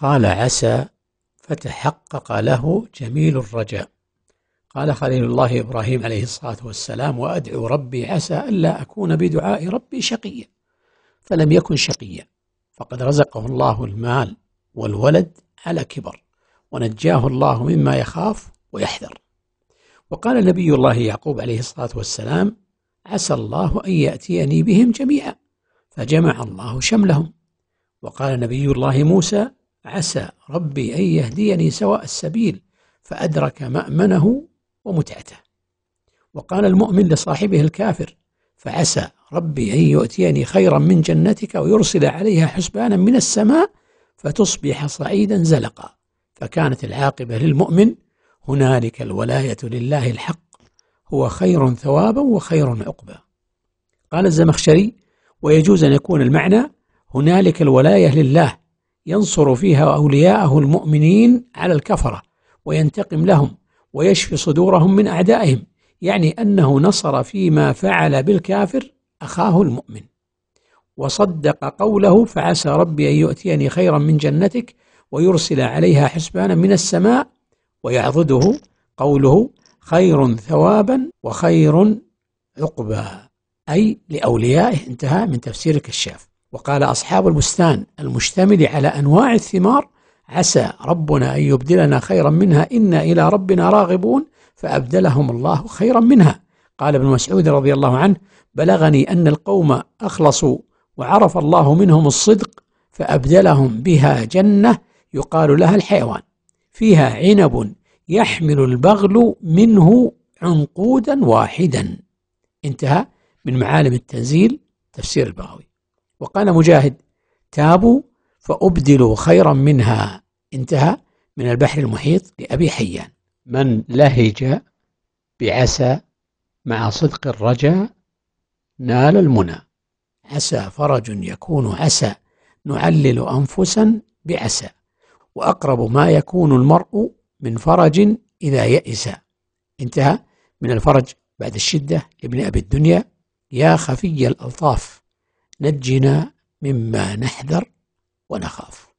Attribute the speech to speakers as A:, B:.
A: قال عسى فتحقق له جميل الرجاء. قال خليل الله إبراهيم عليه الصلاة والسلام وأدعو ربي عسى ألا أكون بدعاء ربي شقيا فلم يكن شقيا فقد رزقه الله المال والولد على كبر ونجاه الله مما يخاف ويحذر. وقال نبي الله يعقوب عليه الصلاة والسلام عسى الله أن يأتيني بهم جميعا فجمع الله شملهم. وقال نبي الله موسى عسى ربي أن يهديني سواء السبيل فأدرك مأمنه ومتعته. وقال المؤمن لصاحبه الكافر فعسى ربي أن يؤتيني خيرا من جنتك ويرسل عليها حسبانا من السماء فتصبح صعيدا زلقا. فكانت العاقبة للمؤمن هنالك الولاية لله الحق هو خير ثوابا وخير عقبا. قال الزمخشري ويجوز أن يكون المعنى هنالك الولاية لله ينصر فيها أولياءه المؤمنين على الكفرة وينتقم لهم ويشفي صدورهم من أعدائهم يعني أنه نصر فيما فعل بالكافر أخاه المؤمن. وصدق قوله فعسى ربي أن يؤتيني خيرا من جنتك ويرسل عليها حسبانا من السماء ويعضده قوله خير ثوابا وخير عقبا أي لأوليائه انتهى من تفسير الكشاف وقال أصحاب البستان المشتمل على أنواع الثمار عسى ربنا أن يبدلنا خيرا منها إنا إلى ربنا راغبون فأبدلهم الله خيرا منها. قال ابن مسعود رضي الله عنه بلغني أن القوم أخلصوا وعرف الله منهم الصدق فأبدلهم بها جنة يقال لها الحيوان. فيها عنب يحمل البغل منه عنقودا واحدا. انتهى من معالم التنزيل تفسير البغوي. وقال مجاهد تابوا فأبدلوا خيرا منها. انتهى من البحر المحيط لأبي حيان. من لهج بعسى مع صدق الرجاء نال المنى. عسى فرج يكون عسى نعلل أنفسا بعسى. وأقرب ما يكون المرء من فرج إذا يئس. انتهى من الفرج بعد الشدة لابن أبي الدنيا. يا خفي الألطاف. نجنا مما نحذر ونخاف.